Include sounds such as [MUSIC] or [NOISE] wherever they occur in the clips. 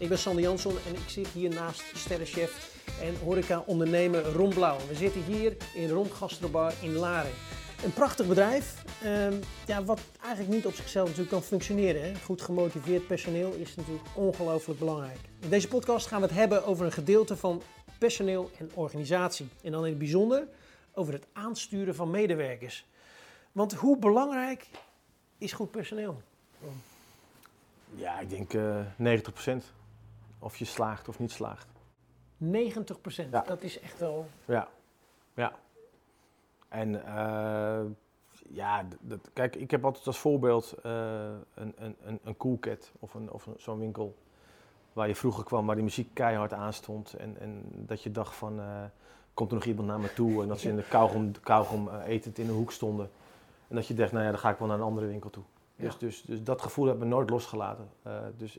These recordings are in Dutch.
Ik ben Sander Jansson en ik zit hier naast sterrenchef en horeca-ondernemer Ron Blauw. We zitten hier in Ron Gastrobar in Laren. Een prachtig bedrijf, ehm, ja, wat eigenlijk niet op zichzelf natuurlijk kan functioneren. Hè. Goed gemotiveerd personeel is natuurlijk ongelooflijk belangrijk. In deze podcast gaan we het hebben over een gedeelte van personeel en organisatie. En dan in het bijzonder over het aansturen van medewerkers. Want hoe belangrijk is goed personeel? Ja, ik denk eh 90%. Of je slaagt of niet slaagt. 90 procent, Ja. dat is echt wel... Ja, ja. En eh, ja, dat, kijk, ik heb altijd als voorbeeld eh, een, een, een, een Coolcat of, een, of zo'n winkel waar je vroeger kwam, waar die muziek keihard aanstond. En, en dat je dacht van, eh, komt er nog iemand naar me toe? En dat ze in de kauwgom, kauwgom etend in de hoek stonden. En dat je dacht, nou ja, dan ga ik wel naar een andere winkel toe. Dus, Ja. dus, dus dat gevoel heb ik nooit losgelaten. Dus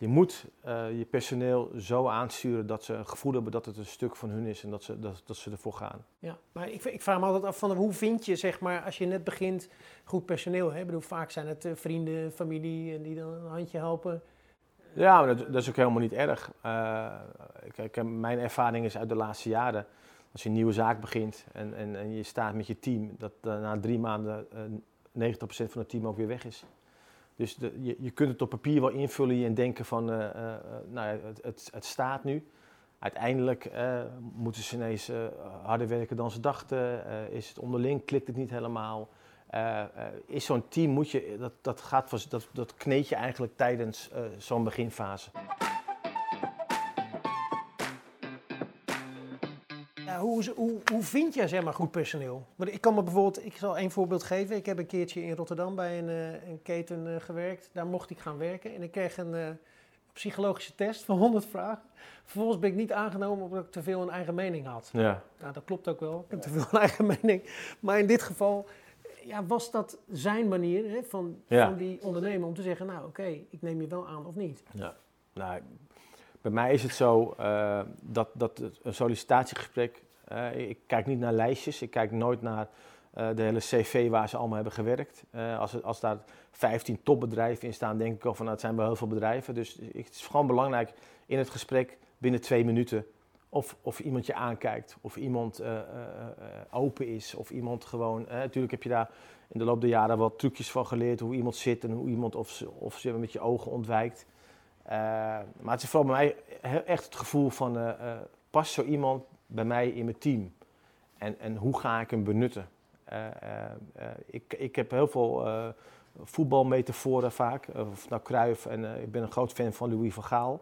je moet eh, je personeel zo aansturen dat ze een gevoel hebben dat het een stuk van hun is en dat ze, dat, dat ze ervoor gaan. Ja, maar ik, ik vraag me altijd af van hoe vind je, zeg maar, als je net begint, goed personeel. Hè? Ik bedoel, vaak zijn het eh, vrienden, familie die dan een handje helpen. Ja, maar dat, dat is ook helemaal niet erg. Kijk, eh, mijn ervaring is uit de laatste jaren, als je een nieuwe zaak begint en, en, en je staat met je team, dat na drie maanden eh 90% van het team ook weer weg is. Dus je, je kunt het op papier wel invullen en denken van, eh, eh, eh, nou het, het, staat nu. Uiteindelijk moeten ze ineens harder werken dan ze dachten. Is het onderling, klikt het niet helemaal. Is zo'n team, moet je, dat, dat, gaat, dat, dat kneed je eigenlijk tijdens zo'n beginfase. Ja, hoe, hoe, hoe vind je, zeg maar, goed personeel? Want ik kan me bijvoorbeeld, ik zal één voorbeeld geven. Ik heb een keertje in Rotterdam bij een, eh, een keten eh, gewerkt. Daar mocht ik gaan werken en ik kreeg een eh, psychologische test van 100 vragen. Vervolgens ben ik niet aangenomen omdat ik te veel een eigen mening had. Ja. Nou, dat klopt ook wel. Ik heb te veel een eigen [LAUGHS] mening. Maar in dit geval ja, was dat zijn manier hè, van, Ja. van die ondernemer om te zeggen... nou, oké, ik neem je wel aan of niet. Ja, nou, bij mij is het zo eh, dat, dat een sollicitatiegesprek, eh, ik kijk niet naar lijstjes, ik kijk nooit naar eh, de hele cv waar ze allemaal hebben gewerkt. Als, als daar 15 topbedrijven in staan, denk ik al van nou, het zijn wel heel veel bedrijven. Dus het is gewoon belangrijk in het gesprek binnen twee minuten of, of iemand je aankijkt, of iemand open is, of iemand gewoon. natuurlijk heb je daar in de loop der jaren wat trucjes van geleerd, hoe iemand zit en hoe iemand of ze, of ze met je ogen ontwijkt. Eh, maar het is vooral bij mij echt het gevoel van, eh, eh, past zo iemand bij mij in mijn team? En, en hoe ga ik hem benutten? Ik, ik heb heel veel voetbalmetaforen vaak, of nou Cruijff, en ik ben een groot fan van Louis van Gaal.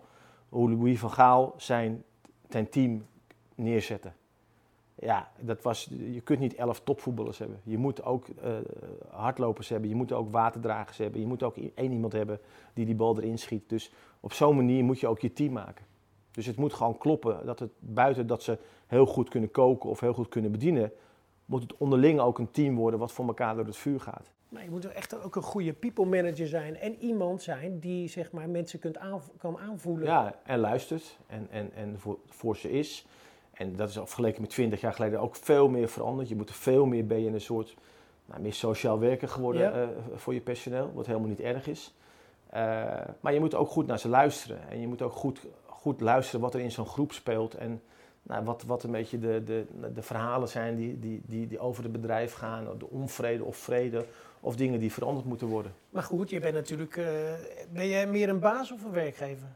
Hoe Louis van Gaal zijn, zijn team neerzette. Ja, dat was, je kunt niet elf topvoetballers hebben. Je moet ook hardlopers hebben, je moet ook waterdragers hebben, je moet ook één iemand hebben die die bal erin schiet. Dus op zo'n manier moet je ook je team maken. Dus het moet gewoon kloppen dat het buiten dat ze heel goed kunnen koken of heel goed kunnen bedienen, moet het onderling ook een team worden wat voor elkaar door het vuur gaat. Maar je moet er echt ook een goede people manager zijn. En iemand zijn die zeg maar, mensen kunt aanv- kan aanvoelen. Ja, en luistert en, en, en voor, voor ze is. En dat is vergeleken met 20 jaar geleden ook veel meer veranderd. Je moet er veel meer ben je een soort nou, meer sociaal werker geworden Ja. eh, voor je personeel, wat helemaal niet erg is. Eh, maar je moet ook goed naar ze luisteren. En je moet ook goed, goed luisteren wat er in zo'n groep speelt. En nou, wat, wat een beetje de, de, de verhalen zijn die, die, die, die over het bedrijf gaan. De onvrede of vrede. Of dingen die veranderd moeten worden. Maar goed, je bent natuurlijk... eh, ben jij meer een baas of een werkgever?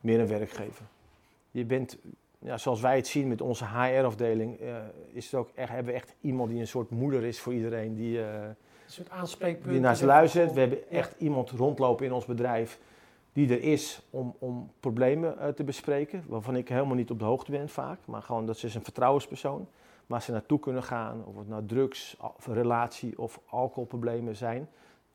meer een werkgever. Je bent, ja, zoals wij het zien met onze HR-afdeling, eh, is het ook echt, hebben we echt iemand die een soort moeder is voor iedereen. Die, Een soort aanspreekpunt. die naar ze luistert. We hebben echt iemand rondlopen in ons bedrijf die er is om, om problemen eh, te bespreken. Waarvan ik helemaal niet op de hoogte ben vaak. Maar gewoon dat ze is een vertrouwenspersoon. Waar ze naartoe kunnen gaan. Of het nou drugs, of relatie of alcoholproblemen zijn.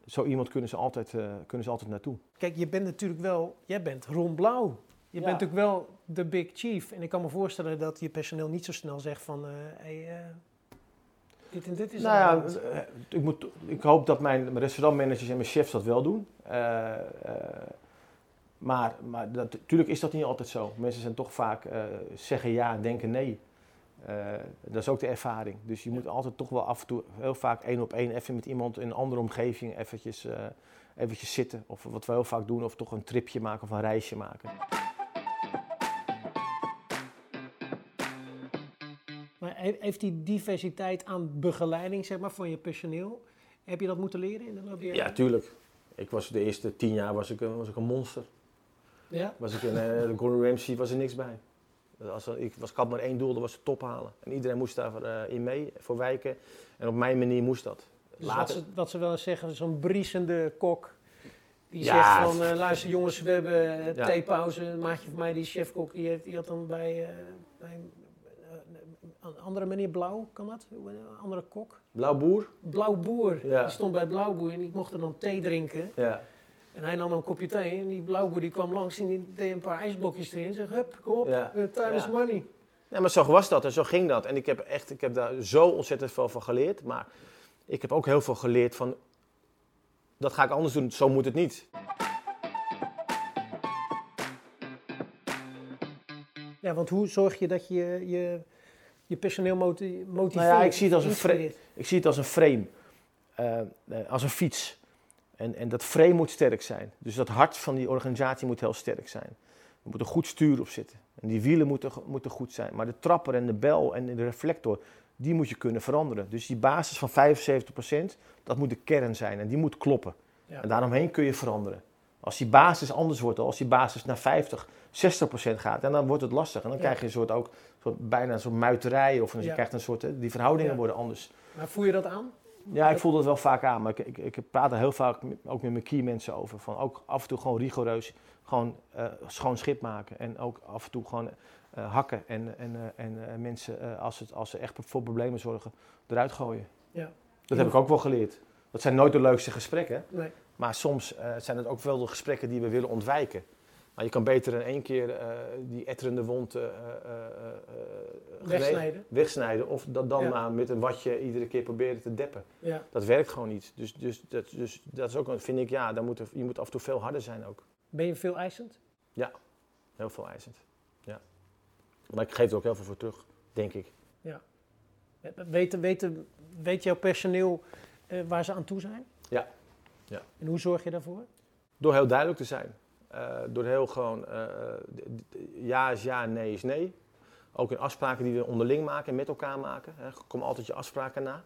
Zo iemand kunnen ze altijd, eh, kunnen ze altijd naartoe. Kijk, je bent natuurlijk wel... Jij bent Ron Blauw. Je Ja. bent natuurlijk wel de big chief. En ik kan me voorstellen dat je personeel niet zo snel zegt van... eh, hey, dit en dit is Nou ja, eh, ik, moet, ik hoop dat mijn, restaurantmanagers en mijn chefs dat wel doen. Eh, eh, maar maar dat, natuurlijk is dat niet altijd zo. Mensen zijn toch vaak zeggen ja en denken nee. Dat is ook de ervaring. Dus je moet altijd toch wel af en toe, heel vaak één op één, even met iemand in een andere omgeving eventjes eventjes zitten. Of wat we heel vaak doen, of toch een tripje maken of een reisje maken. Heeft die diversiteit aan begeleiding zeg maar, van je personeel, heb je dat moeten leren in de loop der Ja, tuurlijk. Ik was de eerste tien jaar was ik, een- was ik een monster. Ja? Was ik een, eh, Gordon Ramsay was er niks bij. Als er, ik, was, ik had maar één doel, dat was de top halen. En iedereen moest daarin in mee, voor wijken. En op mijn manier moest dat. Dus wat, ze, wat ze wel eens zeggen, zo'n briesende kok. Die Ja, zegt van, eh, luister jongens, we hebben eh, Ja. theepauze. Een maatje van mij, die chefkok, die, heeft, die had dan bij, eh, bij eh, een andere meneer Blauw, kan dat? Een andere kok. Blauw boer. Blauw Boer, Ja. die stond bij Blauw Boer en die mocht er dan thee drinken. Ja. En hij nam een kopje thee en die Blauw Boer die kwam langs en die deed een paar ijsblokjes erin. En zei, hup, kom op, Ja. eh, time is Ja. money. Nee, maar zo was dat en zo ging dat. En ik heb, echt, ik heb daar zo ontzettend veel van geleerd. Maar ik heb ook heel veel geleerd van... Dat ga ik anders doen, zo moet het niet. Ja, want hoe zorg je dat je je, je personeel moti- motiveert? Nou ja, ik zie het als een inspireert? Ik zie het als een frame, eh, eh, als een fiets. En, en dat frame moet sterk zijn. Dus dat hart van die organisatie moet heel sterk zijn. Er moet een goed stuur op zitten. En die wielen moeten, moeten goed zijn. Maar de trapper en de bel en de reflector, die moet je kunnen veranderen. Dus die basis van 75%, dat moet de kern zijn. En die moet kloppen. Ja. En daaromheen kun je veranderen. Als die basis anders wordt, als die basis naar 50, 60% gaat, en dan wordt het lastig. En dan Ja. krijg je een soort ook soort, bijna een soort muiterij. Of je Ja. krijgt een soort, hè, die verhoudingen worden anders. Maar voel je dat aan? Ja, ik voel dat wel vaak aan, maar ik, ik, ik praat er heel vaak ook met mijn key mensen over. Van ook af en toe gewoon rigoureus, gewoon eh, schoon schip maken. En ook af en toe gewoon eh, hakken en, en, eh, en eh, mensen, eh, als, het, als ze echt voor problemen zorgen, eruit gooien. Ja. Dat heb ik ook wel geleerd. Dat zijn nooit de leukste gesprekken, Nee. Maar soms eh, zijn het ook wel de gesprekken die we willen ontwijken. Maar je kan beter in één keer eh, die etterende wond eh, Wegsnijden. wegsnijden. Of dat dan Ja. maar met een watje iedere keer proberen te deppen. Ja. Dat werkt gewoon niet. Dus, dus, dat, dus dat is ook, een- vind ik, ja, dan moet er, je moet af en toe veel harder zijn ook. Ben je veel eisend? Heel veel eisend. Ja. Maar ik geef er ook heel veel voor terug, denk ik. Weet, weet, weet jouw personeel waar ze aan toe zijn? Ja. Ja. En hoe zorg je daarvoor? Door heel duidelijk te zijn. Eh, door heel gewoon, eh, d- ja is ja, nee is nee. Ook in afspraken die we onderling maken en met elkaar maken. Hè. Kom altijd je afspraken na.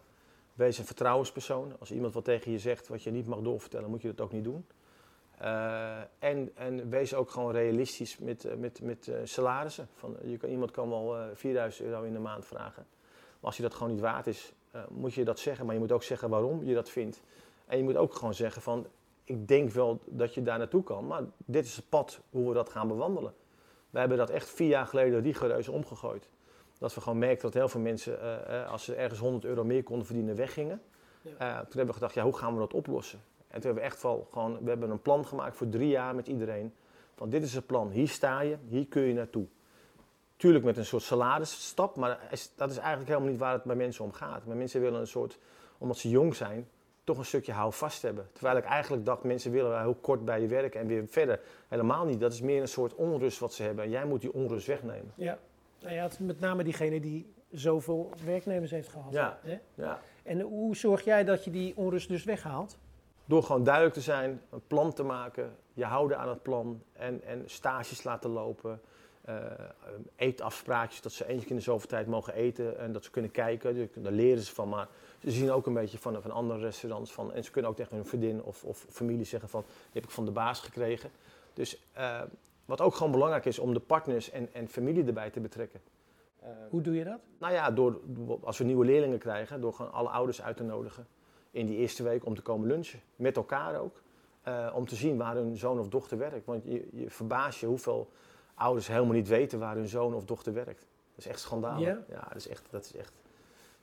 Wees een vertrouwenspersoon. Als iemand wat tegen je zegt wat je niet mag doorvertellen, moet je dat ook niet doen. Eh, en, en wees ook gewoon realistisch met, eh, met, met eh, salarissen. Van, je kan, iemand kan wel eh 4000 euro in de maand vragen. Maar als je dat gewoon niet waard is, eh, moet je dat zeggen. Maar je moet ook zeggen waarom je dat vindt. En je moet ook gewoon zeggen van, ik denk wel dat je daar naartoe kan. Maar dit is het pad hoe we dat gaan bewandelen. We hebben dat echt vier jaar geleden rigoureus omgegooid. Dat we gewoon merkten dat heel veel mensen, eh, eh, als ze ergens 100 euro meer konden verdienen, weggingen. Ja. Eh, toen hebben we gedacht, ja, hoe gaan we dat oplossen? En toen hebben we echt wel gewoon, we hebben een plan gemaakt voor drie jaar met iedereen. Van dit is het plan, hier sta je, hier kun je naartoe. Tuurlijk met een soort salarisstap, maar dat is eigenlijk helemaal niet waar het bij mensen om gaat. Maar mensen willen een soort, omdat ze jong zijn, toch een stukje houvast hebben. Terwijl ik eigenlijk dacht, mensen willen wel heel kort bij je werken en weer verder. Helemaal niet, dat is meer een soort onrust wat ze hebben. En jij moet die onrust wegnemen. Ja. Nou ja, het met name diegene die zoveel werknemers heeft gehad. Ja. Hè? Ja. En hoe zorg jij dat je die onrust dus weghaalt? Door gewoon duidelijk te zijn, een plan te maken, je houden aan het plan en, en stages laten lopen. Eh, eetafspraakjes, dat ze keer in de zoveel tijd mogen eten en dat ze kunnen kijken. Dus Daar leren ze van, maar ze zien ook een beetje van, van andere restaurants. Van, en ze kunnen ook tegen hun vriendin of, of familie zeggen van, die heb ik van de baas gekregen. Dus eh, wat ook gewoon belangrijk is om de partners en, en familie erbij te betrekken. Eh, Hoe doe je dat? nou ja, door, als we nieuwe leerlingen krijgen, door gewoon alle ouders uit te nodigen in die eerste week om te komen lunchen. Met elkaar ook. eh, om te zien waar hun zoon of dochter werkt. Want je, je verbaast je hoeveel ouders helemaal niet weten waar hun zoon of dochter werkt. Dat is echt schandalig. Ja? dat is echt, dat is echt,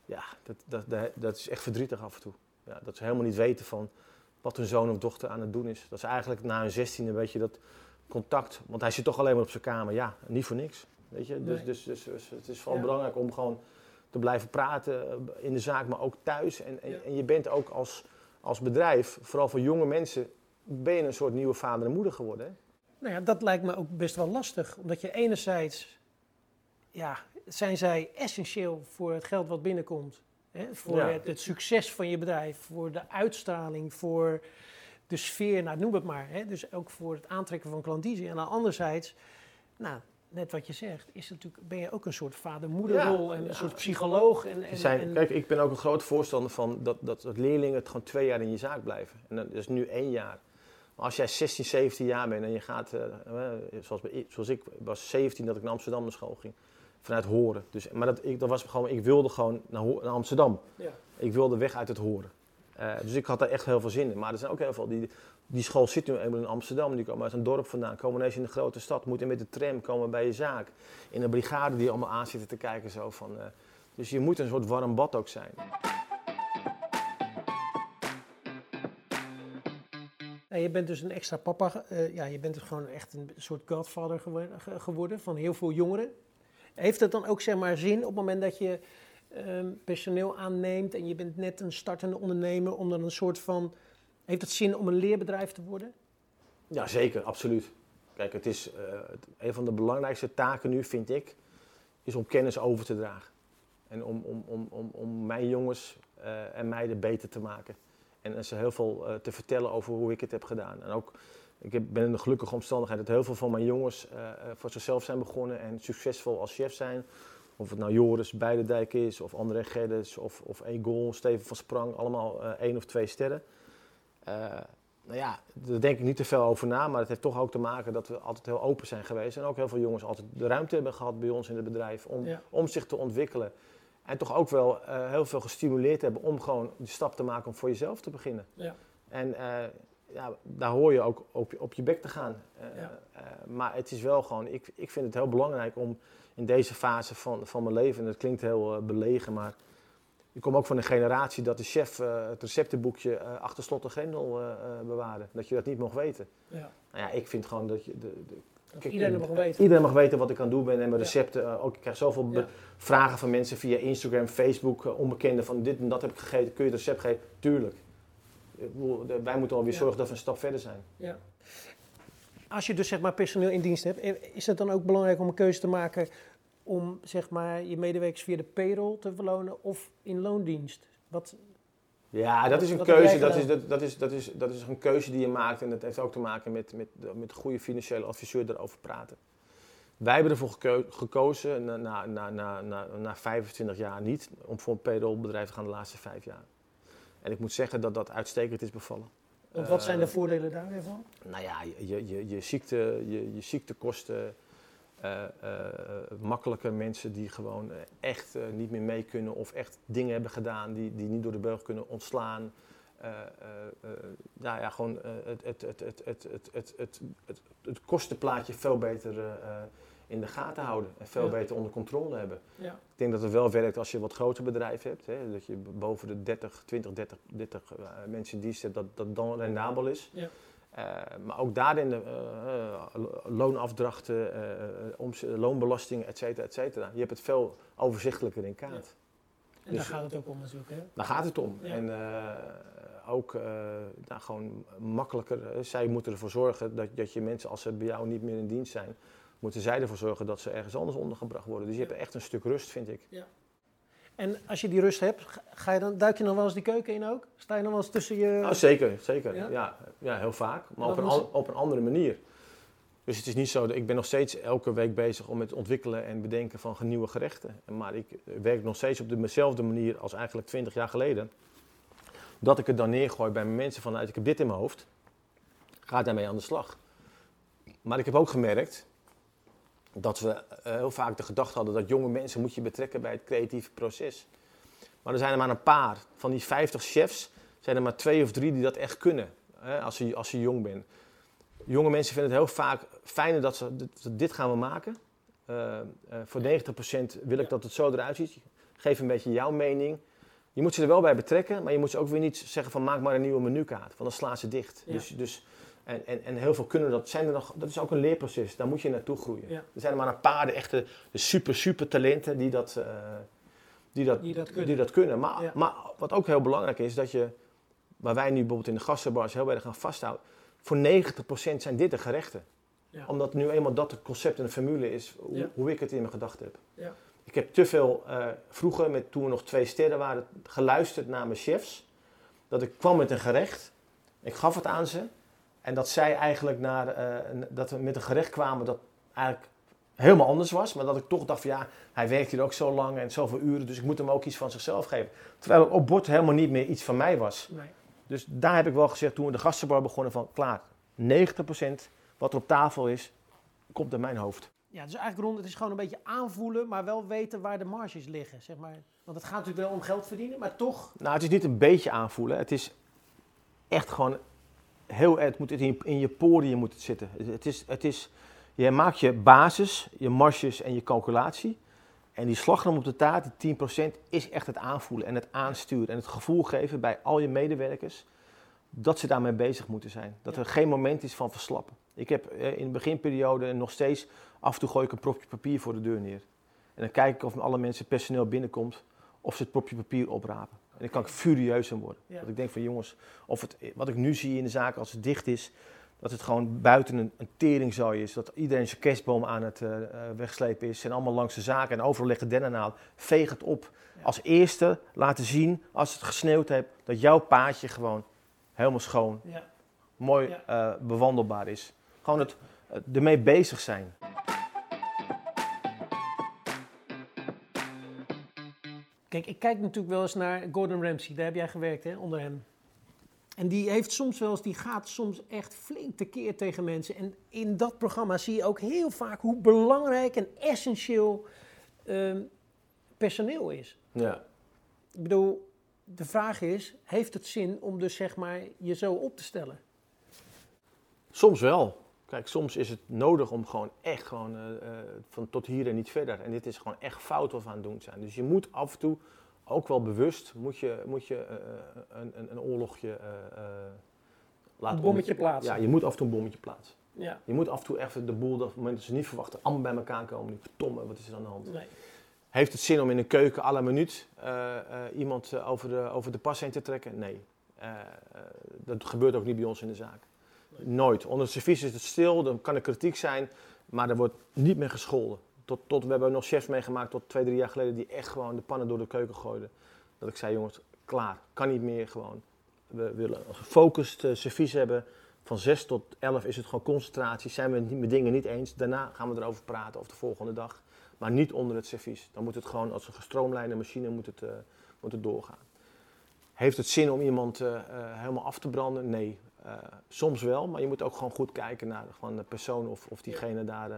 ja, dat, dat, dat, is echt verdrietig af en toe. Ja, dat ze helemaal niet weten van wat hun zoon of dochter aan het doen is. Dat is eigenlijk na hun zestiende een beetje dat contact. Want hij zit toch alleen maar op zijn kamer. Ja, niet voor niks. Weet je? Dus, Nee. dus, dus, dus het is vooral Ja. belangrijk om gewoon te blijven praten eh, in de zaak, maar ook thuis. En, en, Ja. en je bent ook als, als bedrijf, vooral voor jonge mensen, ben je een soort nieuwe vader en moeder geworden. Hè? Nou ja, dat lijkt me ook best wel lastig. Omdat je enerzijds, ja, zijn zij essentieel voor het geld wat binnenkomt. Hè? Voor Ja. het, het succes van je bedrijf, voor de uitstraling, voor de sfeer, nou noem het maar. Hè? Dus ook voor het aantrekken van klandizie. En aan anderzijds, nou, net wat je zegt, is natuurlijk, ben je ook een soort vader-moederrol en een soort psycholoog. En, en, Zijn, en- kijk, ik ben ook een groot voorstander van dat, dat, dat leerlingen het gewoon twee jaar in je zaak blijven. En dat is nu één jaar. Maar als jij 16, 17 jaar bent en je gaat, eh, eh, zoals, bij- zoals ik was 17 dat ik naar Amsterdam naar school ging, vanuit Horen. Dus, maar dat, ik, dat was gewoon, ik wilde gewoon naar, Amsterdam. Ja. Ik wilde weg uit het Horen. Eh, dus ik had daar echt heel veel zin in. Maar er zijn ook heel veel, die, die school zit nu eenmaal in Amsterdam, die komen uit een dorp vandaan, komen ineens in de grote stad, moeten met de tram komen bij je zaak. In een brigade die allemaal aan zitten te kijken zo van... dus je moet een soort warm bad ook zijn. Ja, je bent dus een extra papa, eh, ja, je bent dus gewoon echt een soort godfather geworden, ge- geworden van heel veel jongeren. Heeft het dan ook zeg maar zin op het moment dat je ehm, personeel aanneemt en je bent net een startende ondernemer, om dan een soort van, heeft het zin om een leerbedrijf te worden? Ja, zeker, absoluut. Kijk, het is eh, een van de belangrijkste taken nu, vind ik, is om kennis over te dragen. En om, om, om, om, om mijn jongens eh, en meiden beter te maken. En ze heel veel eh, te vertellen over hoe ik het heb gedaan. En ook, ik heb, ben in de gelukkige omstandigheid dat heel veel van mijn jongens eh, eh, voor zichzelf zijn begonnen en succesvol als chef zijn. Of het nou Joris Beidendijk is, of André Geddes, of, of Egon, Steven van Sprang, allemaal één of twee sterren. Nou ja, daar denk ik niet te veel over na, maar het heeft toch ook te maken dat we altijd heel open zijn geweest. En ook heel veel jongens altijd de ruimte hebben gehad bij ons in het bedrijf om, Ja. om zich te ontwikkelen. En toch ook wel eh, heel veel gestimuleerd hebben om gewoon die stap te maken om voor jezelf te beginnen. Ja. En eh, ja, daar hoor je ook op, je- op je bek te gaan. Eh, Ja. maar het is wel gewoon, ik, ik vind het heel belangrijk om in deze fase van, van mijn leven, en dat klinkt heel belegen, maar ik kom ook van een generatie dat de chef het receptenboekje achter slot en grendel bewaarde. Dat je dat niet mocht weten. Ja. Nou ja, ik vind gewoon dat je... De, de, kijk, iedereen mag weten. Iedereen mag weten wat ik aan het doen ben en mijn recepten. eh, ook, ik krijg zoveel Ja. vragen van mensen via Instagram, Facebook, eh, onbekenden van dit en dat heb ik gegeten. Kun je het recept geven? Tuurlijk. Wij moeten alweer zorgen dat we een stap verder zijn. Ja. Als je dus zeg maar personeel in dienst hebt, eh, is het dan ook belangrijk om een keuze te maken om zeg maar je medewerkers via de payroll te verlonen of in loondienst? Wat, Ja, dat is een keuze. Dat is, dat, dat, is, dat, is, dat is een keuze die je maakt. En dat heeft ook te maken met, met, met een goede financiële adviseur erover praten. Wij hebben ervoor geko- gekozen, na, na, na, na, na, na 25 jaar niet, om voor een payrollbedrijf te gaan de laatste vijf jaar. En ik moet zeggen dat dat uitstekend is bevallen. want wat zijn de Eh, voordelen daar weer van? Nou ja, je, je, je, ziekte, je, je ziektekosten, eh, makkelijke mensen die gewoon eh, echt niet meer mee kunnen of echt dingen hebben gedaan die, die niet door de beugel kunnen ontslaan. Nou ja, gewoon het, het, het, het, het, het, het, het, het, het kostenplaatje veel beter in de gaten houden en veel Ja. beter onder controle hebben. Ja. Ik denk dat het wel werkt als je wat groter bedrijf hebt. Hè, dat je boven de 30, 20, 30, 30 eh, mensen dienst hebt, dat dat dan rendabel is. Ja. Eh, maar ook daarin de eh, eh, loonafdrachten, oms- loonbelasting, et cetera, et cetera. Je hebt het veel overzichtelijker in kaart. En Dus- daar gaat het ook om natuurlijk. Hè? Daar gaat het om. Ja. En ook nou, gewoon makkelijker. zij moeten ervoor zorgen dat, dat je mensen, als ze bij jou niet meer in dienst zijn, moeten zij ervoor zorgen dat ze ergens anders ondergebracht worden. Dus je hebt echt een stuk rust, vind ik. En als je die rust hebt, ga- je dan, duik je nog wel eens die keuken in ook? Sta je nog wel eens tussen je... Nou, zeker, zeker. Ja? Ja? Ja, heel vaak. Maar op een, op een andere manier. Dus het is niet zo dat ik ben nog steeds elke week bezig om het ontwikkelen en bedenken van nieuwe gerechten. Maar ik werk nog steeds op dezelfde manier als eigenlijk 20 jaar geleden. Dat ik het dan neergooi bij mijn mensen vanuit ik heb dit in mijn hoofd. Ga daarmee aan de slag. Maar ik heb ook gemerkt dat we eh, heel vaak de gedachte hadden dat jonge mensen moet je betrekken bij het creatieve proces. Maar er zijn er maar een paar. Van die 50 chefs zijn er maar twee of drie die dat echt kunnen. Hè, als, je, als je jong bent. Jonge mensen vinden het heel vaak fijner dat ze dit, gaan we maken. Eh, eh, voor 90% wil ik dat het zo eruit ziet. Geef een beetje jouw mening. Je moet ze er wel bij betrekken, maar je moet ze ook weer niet zeggen van maak maar een nieuwe menukaart. Want dan slaan ze dicht. Ja. Dus, dus, en, en, en heel veel kunnen dat. Zijn er nog, dat is ook een leerproces. Daar moet je naartoe groeien. Ja. Er zijn er maar een paar de echte de super, super talenten die dat, eh, die dat, Die dat kunnen. die dat kunnen. Maar, Ja. maar wat ook heel belangrijk is, dat je, waar wij nu bijvoorbeeld in de gastenbars heel erg gaan vasthouden, voor 90% zijn dit de gerechten. Ja. Omdat nu eenmaal dat het concept en de formule is, hoe, hoe ik het in mijn gedachten heb. Ja. Ik heb te veel eh, vroeger, met, toen we nog twee sterren waren, geluisterd naar mijn chefs. Dat ik kwam met een gerecht Ik gaf het aan ze. En dat zij eigenlijk naar, eh, dat we met een gerecht kwamen dat eigenlijk helemaal anders was. Maar dat ik toch dacht van ja, hij werkt hier ook zo lang en zoveel uren. Dus ik moet hem ook iets van zichzelf geven. Terwijl het op bord helemaal niet meer iets van mij was. Nee. Dus daar heb ik wel gezegd toen we de gastenbar begonnen van klaar. 90% wat er op tafel is, komt in mijn hoofd. Ja, dus eigenlijk rond, het is gewoon een beetje aanvoelen, maar wel weten waar de marges liggen, zeg maar. Want het gaat natuurlijk wel om geld verdienen, maar toch... Nou, het is niet een beetje aanvoelen. Het is echt gewoon heel erg. Het moet in, in je poriën moet het zitten. Het is, het is, je maakt je basis, je marges en je calculatie. En die slagroom op de taart, die 10%, is echt het aanvoelen en het aansturen. En het gevoel geven bij al je medewerkers dat ze daarmee bezig moeten zijn. Dat er geen moment is van verslappen. Ik heb eh, in de beginperiode nog steeds, af en toe gooi ik een propje papier voor de deur neer. En dan kijk ik of alle mensen personeel binnenkomt, of ze het propje papier oprapen. En dan kan ik furieus aan worden. Ja. Dat ik denk van jongens, of het, wat ik nu zie in de zaak als het dicht is, dat het gewoon buiten een, een teringzooi is. Dat iedereen zijn kerstboom aan het eh, eh, wegslepen is. En allemaal langs de zaken en overal liggen dennennaald. Veeg het op. Ja. Als eerste laten zien, als het gesneeuwd heeft, dat jouw paadje gewoon helemaal schoon, Ja. mooi eh, bewandelbaar is. Gewoon het ermee bezig zijn. Kijk, ik kijk natuurlijk wel eens naar Gordon Ramsay, daar heb jij gewerkt hè, onder hem. En die heeft soms wel eens, die gaat soms echt flink tekeer tegen mensen. En in dat programma zie je ook heel vaak hoe belangrijk en essentieel ehm, personeel is. Ja. Ik bedoel, de vraag is, heeft het zin om dus zeg maar je zo op te stellen? Soms wel. Kijk, soms is het nodig om gewoon echt gewoon eh, eh, van tot hier en niet verder. En dit is gewoon echt fout wat we aan het doen zijn. Dus je moet af en toe ook wel bewust moet je, moet je eh, een, een, een oorlogje eh, laten Een bommetje om- plaatsen. Ja, je moet af en toe een bommetje plaatsen. Ja, Je moet af en toe even de boel, dat moment dat ze niet verwachten, allemaal bij elkaar komen. Die verdomme, wat is er aan de hand? nee. Heeft het zin om in een keuken à la minuut iemand over, de, over de pas heen te trekken? Nee. Dat gebeurt ook niet bij ons in de zaak. Nooit. Onder het servies is het stil, dan kan er kritiek zijn, maar er wordt niet meer gescholden. Tot, tot, we hebben nog chefs meegemaakt tot twee, drie jaar geleden die echt gewoon de pannen door de keuken gooiden. Dat ik zei, jongens, klaar, kan niet meer gewoon. We willen een gefocust servies hebben. Van 6 tot 11 is het gewoon concentratie. Zijn we met dingen niet eens, daarna gaan we erover praten of de volgende dag. Maar niet onder het servies. Dan moet het gewoon als een gestroomlijnde machine moet het, eh, moet het doorgaan. Heeft het zin om iemand eh, helemaal af te branden? Nee. Eh, soms wel, maar je moet ook gewoon goed kijken naar gewoon de persoon of, of diegene daar. eh,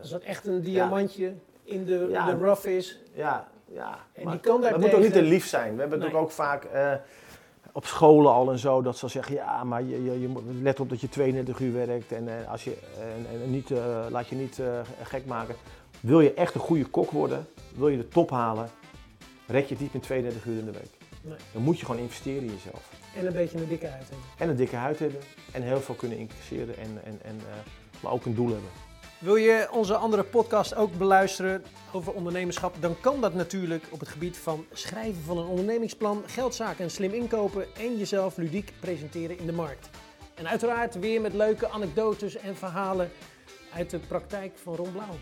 Als dat echt een diamantje in, de, Ja. in de rough is. ja, ja. En maar die kan maar daar het moet ook niet te lief zijn. We hebben Nee. natuurlijk ook vaak eh, op scholen al en zo dat ze zeggen: ja, maar je, je, je moet let op dat je 32 uur werkt en, als je, en, en niet, laat je niet gek maken. Wil je echt een goede kok worden, wil je de top halen, red je het niet met 32 uur in de week. Nee. Dan moet je gewoon investeren in jezelf. En een beetje een dikke huid hebben. En een dikke huid hebben en heel veel kunnen incasseren, en, en, en, eh, maar ook een doel hebben. Wil je onze andere podcast ook beluisteren over ondernemerschap? Dan kan dat natuurlijk op het gebied van schrijven van een ondernemingsplan, geldzaken en slim inkopen en jezelf ludiek presenteren in de markt. En uiteraard weer met leuke anekdotes en verhalen uit de praktijk van Ron Blauw.